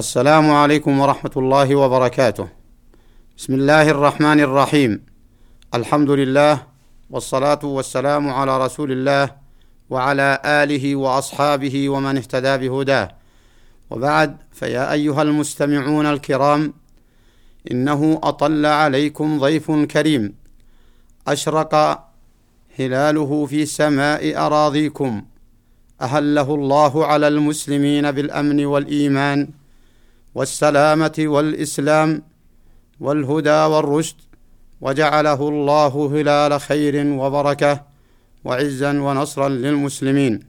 السلام عليكم ورحمة الله وبركاته. بسم الله الرحمن الرحيم. الحمد لله والصلاة والسلام على رسول الله وعلى آله وأصحابه ومن اهتدى بهداه. وبعد فيا أيها المستمعون الكرام إنه أطل عليكم ضيف كريم أشرق هلاله في سماء أراضيكم أهله الله على المسلمين بالأمن والإيمان والسلامة والإسلام والهدى والرشد وجعله الله هلال خير وبركة وعزا ونصرا للمسلمين.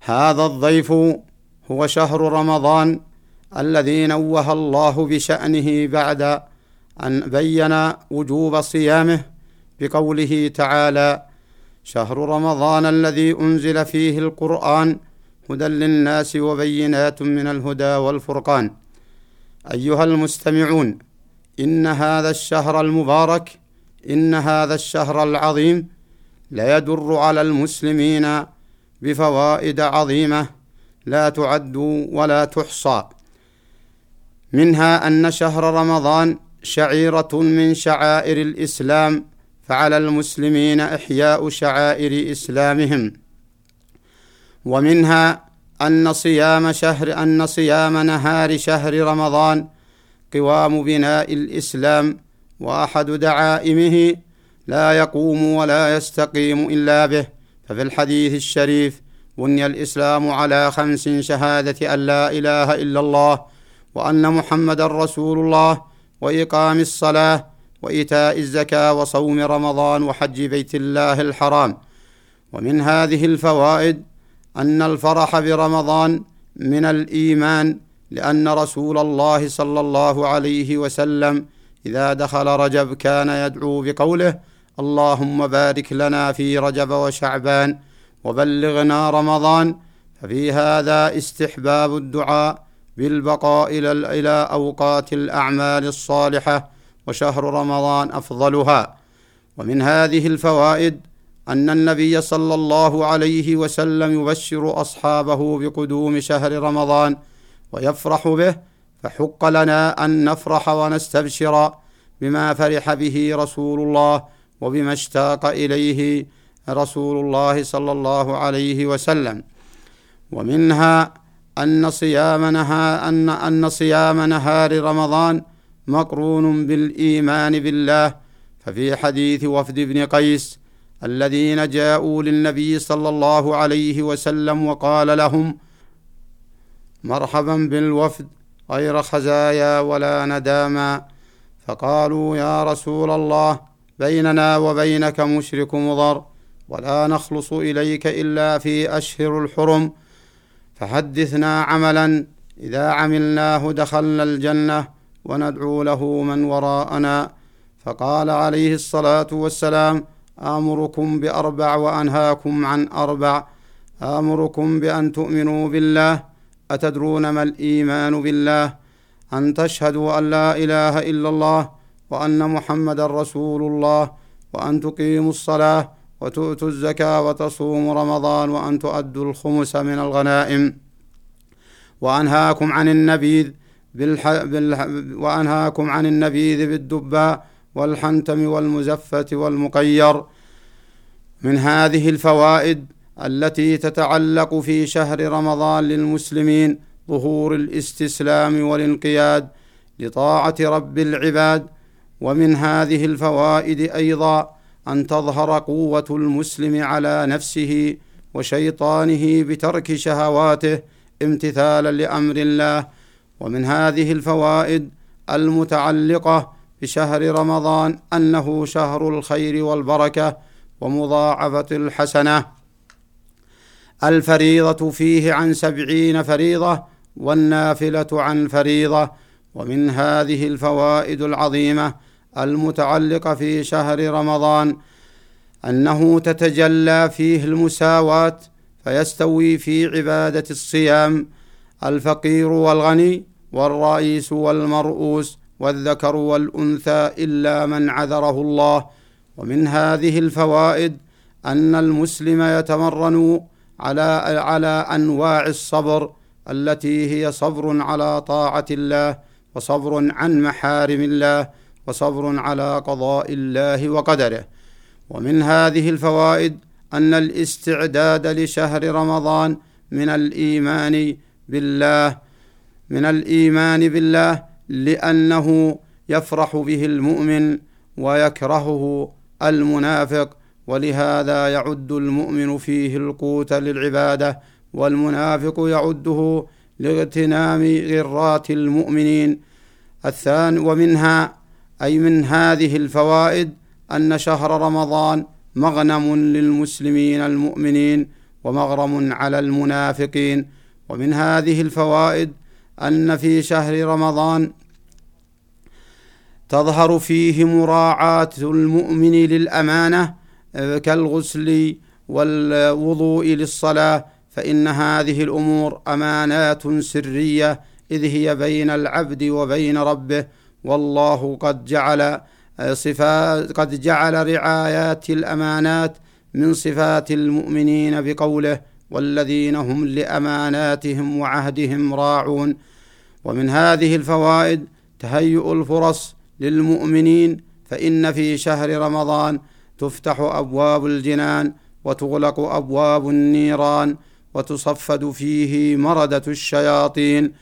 هذا الضيف هو شهر رمضان الذي نوه الله بشأنه بعد أن بين وجوب صيامه بقوله تعالى شهر رمضان الذي أنزل فيه القرآن هدى للناس وبينات من الهدى والفرقان. أيها المستمعون إن هذا الشهر المبارك إن هذا الشهر العظيم لا يدر على المسلمين بفوائد عظيمة لا تعد ولا تحصى. منها أن شهر رمضان شعيرة من شعائر الإسلام فعلى المسلمين إحياء شعائر إسلامهم. ومنها أن صيام شهر أن صيام نهار شهر رمضان قوام بناء الإسلام وأحد دعائمه لا يقوم ولا يستقيم إلا به ففي الحديث الشريف بني الإسلام على خمس شهادة أن لا إله إلا الله وأن محمدا رسول الله وإقام الصلاة وإيتاء الزكاة وصوم رمضان وحج بيت الله الحرام. ومن هذه الفوائد أن الفرح برمضان من الإيمان لأن رسول الله صلى الله عليه وسلم إذا دخل رجب كان يدعو بقوله اللهم بارك لنا في رجب وشعبان وبلغنا رمضان ففي هذا استحباب الدعاء بالبقاء إلى أوقات الأعمال الصالحة وشهر رمضان أفضلها. ومن هذه الفوائد أن النبي صلى الله عليه وسلم يبشر أصحابه بقدوم شهر رمضان ويفرح به فحق لنا أن نفرح ونستبشر بما فرح به رسول الله وبما اشتاق إليه رسول الله صلى الله عليه وسلم. ومنها أن صيام نهار ان أن صيام نهار رمضان مقرون بالإيمان بالله ففي حديث وفد ابن قيس الذين جاءوا للنبي صلى الله عليه وسلم وقال لهم مرحبا بالوفد غير خزايا ولا نداما فقالوا يا رسول الله بيننا وبينك مشرك مضر ولا نخلص إليك إلا في أشهر الحرم فحدثنا عملا إذا عملناه دخلنا الجنة وندعو له من وراءنا فقال عليه الصلاة والسلام آمركم بأربع وأنهاكم عن أربع. آمركم بأن تؤمنوا بالله. أتدرون ما الإيمان بالله؟ أن تشهدوا أن لا إله إلا الله وأن محمدا رسول الله وأن تقيموا الصلاة وتؤتوا الزكاة وتصوموا رمضان وأن تؤدوا الخمس من الغنائم. وأنهاكم عن النبيذ بالح... بالح... وأنهاكم عن النبيذ بالدباء. والحنتم والمزفة والمقير من هذه الفوائد التي تتعلق في شهر رمضان للمسلمين ظهور الاستسلام والانقياد لطاعة رب العباد ومن هذه الفوائد أيضا أن تظهر قوة المسلم على نفسه وشيطانه بترك شهواته امتثالا لأمر الله. ومن هذه الفوائد المتعلقة بشهر رمضان أنه شهر الخير والبركة ومضاعفة الحسنة. الفريضة فيه عن سبعين فريضة والنافلة عن فريضة ومن هذه الفوائد العظيمة المتعلقة في شهر رمضان أنه تتجلى فيه المساواة فيستوي في عبادة الصيام الفقير والغني والرئيس والمرؤوس والذكر والأنثى إلا من عذره الله. ومن هذه الفوائد أن المسلم يتمرن على على أنواع الصبر التي هي صبر على طاعة الله وصبر عن محارم الله وصبر على قضاء الله وقدره. ومن هذه الفوائد أن الاستعداد لشهر رمضان من الإيمان بالله من الإيمان بالله لأنه يفرح به المؤمن ويكرهه المنافق ولهذا يعد المؤمن فيه القوت للعبادة والمنافق يعده لاغتنام غرات المؤمنين. الثاني ومنها أي من هذه الفوائد أن شهر رمضان مغنم للمسلمين المؤمنين ومغرم على المنافقين. ومن هذه الفوائد أن في شهر رمضان تظهر فيه مراعاة المؤمن للأمانة كالغسل والوضوء للصلاة فإن هذه الأمور أمانات سرية إذ هي بين العبد وبين ربه والله قد جعل صفات قد جعل رعايات الأمانات من صفات المؤمنين بقوله والذين هم لأماناتهم وعهدهم راعون ومن هذه الفوائد تهيؤ الفرص للمؤمنين فإن في شهر رمضان تفتح أبواب الجنان وتغلق أبواب النيران وتصفد فيه مردة الشياطين.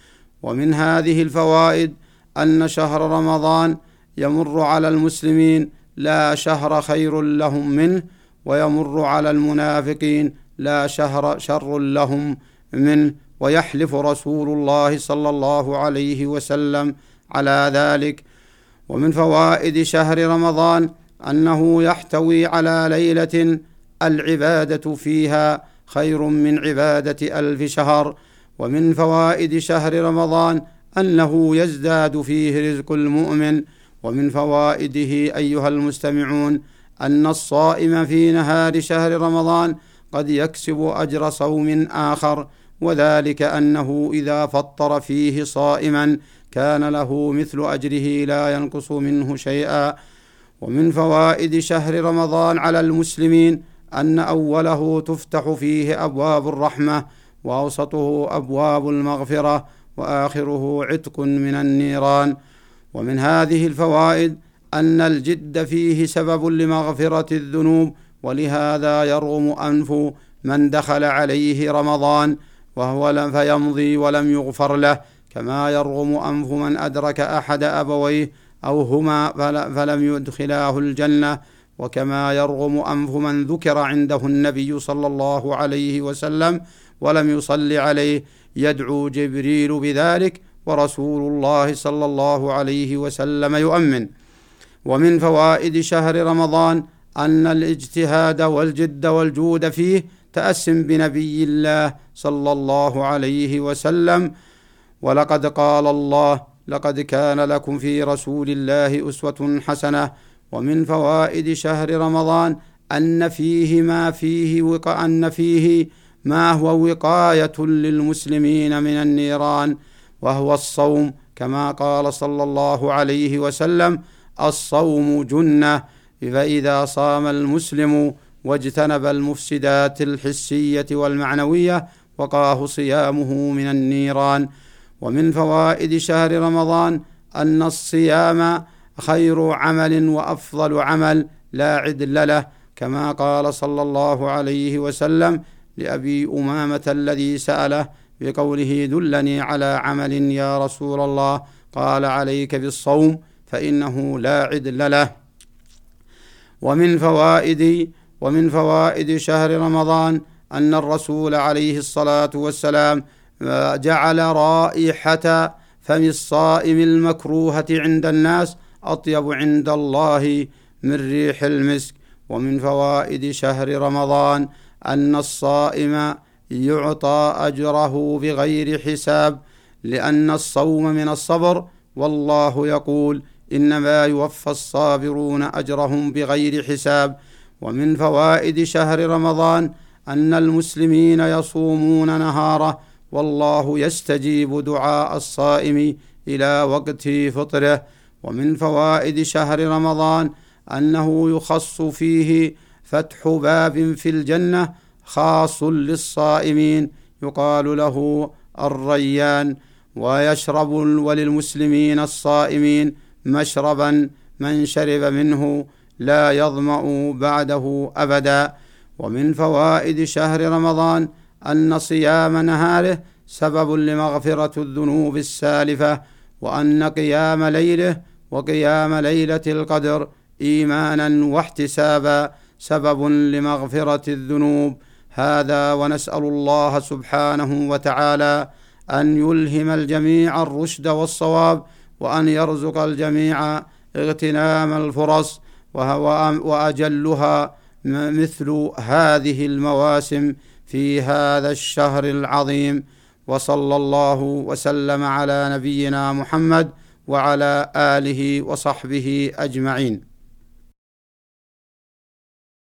ومن هذه الفوائد أن شهر رمضان يمر على المسلمين لا شهر خير لهم منه ويمر على المنافقين لا شهر شر لهم منه. ويحلف رسول الله صلى الله عليه وسلم على ذلك ومن فوائد شهر رمضان أنه يحتوي على ليلة العبادة فيها خير من عبادة ألف شهر. ومن فوائد شهر رمضان أنه يزداد فيه رزق المؤمن. ومن فوائده أيها المستمعون أن الصائم في نهار شهر رمضان قد يكسب أجر صوم آخر وذلك أنه إذا فطر فيه صائما كان له مثل أجره لا ينقص منه شيئا. ومن فوائد شهر رمضان على المسلمين أن أوله تفتح فيه أبواب الرحمة وأوسطه أبواب المغفرة وآخره عتق من النيران. ومن هذه الفوائد أن الجد فيه سبب لمغفرة الذنوب ولهذا يرغم أنف من دخل عليه رمضان وهو لم فيمضي ولم يغفر له. كما يرغم أنف من أدرك أحد أبويه أو هما فلم يدخلاه الجنة وكما يرغم أنف من ذكر عنده النبي صلى الله عليه وسلم ولم يصل عليه يدعو جبريل بذلك ورسول الله صلى الله عليه وسلم يؤمن. ومن فوائد شهر رمضان أن الاجتهاد والجد والجود فيه تاسم بنبي الله صلى الله عليه وسلم ولقد قال الله لقد كان لكم في رسول الله أسوة حسنة ومن فوائد شهر رمضان أن فيه ما فيه وق... أن فيه ما هو وقاية للمسلمين من النيران وهو الصوم كما قال صلى الله عليه وسلم الصوم جنة فإذا صام المسلم واجتنب المفسدات الحسية والمعنوية وقاه صيامه من النيران. ومن فوائد شهر رمضان أن الصيام خير عمل وأفضل عمل لا عدل له كما قال صلى الله عليه وسلم لأبي أمامة الذي سأله بقوله دلني على عمل يا رسول الله قال عليك بالصوم فإنه لا عدل له. ومن فوائد ومن فوائد شهر رمضان أن الرسول عليه الصلاة والسلام جعل رائحة فم الصائم المكروهة عند الناس أطيب عند الله من ريح المسك. ومن فوائد شهر رمضان أن الصائم يعطى أجره بغير حساب لأن الصوم من الصبر. والله يقول إنما يوفى الصابرون أجرهم بغير حساب. ومن فوائد شهر رمضان أن المسلمين يصومون نهاره والله يستجيب دعاء الصائم إلى وقت فطره. ومن فوائد شهر رمضان أنه يخص فيه فتح باب في الجنة خاص للصائمين يقال له الريان. ويشرب وللمسلمين الصائمين مشربا من شرب منه لا يظمأ بعده ابدا. ومن فوائد شهر رمضان أن صيام نهاره سبب لمغفرة الذنوب السالفة وأن قيام ليله وقيام ليلة القدر إيمانا واحتسابا سبب لمغفرة الذنوب. هذا ونسأل الله سبحانه وتعالى أن يلهم الجميع الرشد والصواب وأن يرزق الجميع اغتنام الفرص وأجلها مثل هذه المواسم في هذا الشهر العظيم وصلى الله وسلم على نبينا محمد وعلى آله وصحبه أجمعين.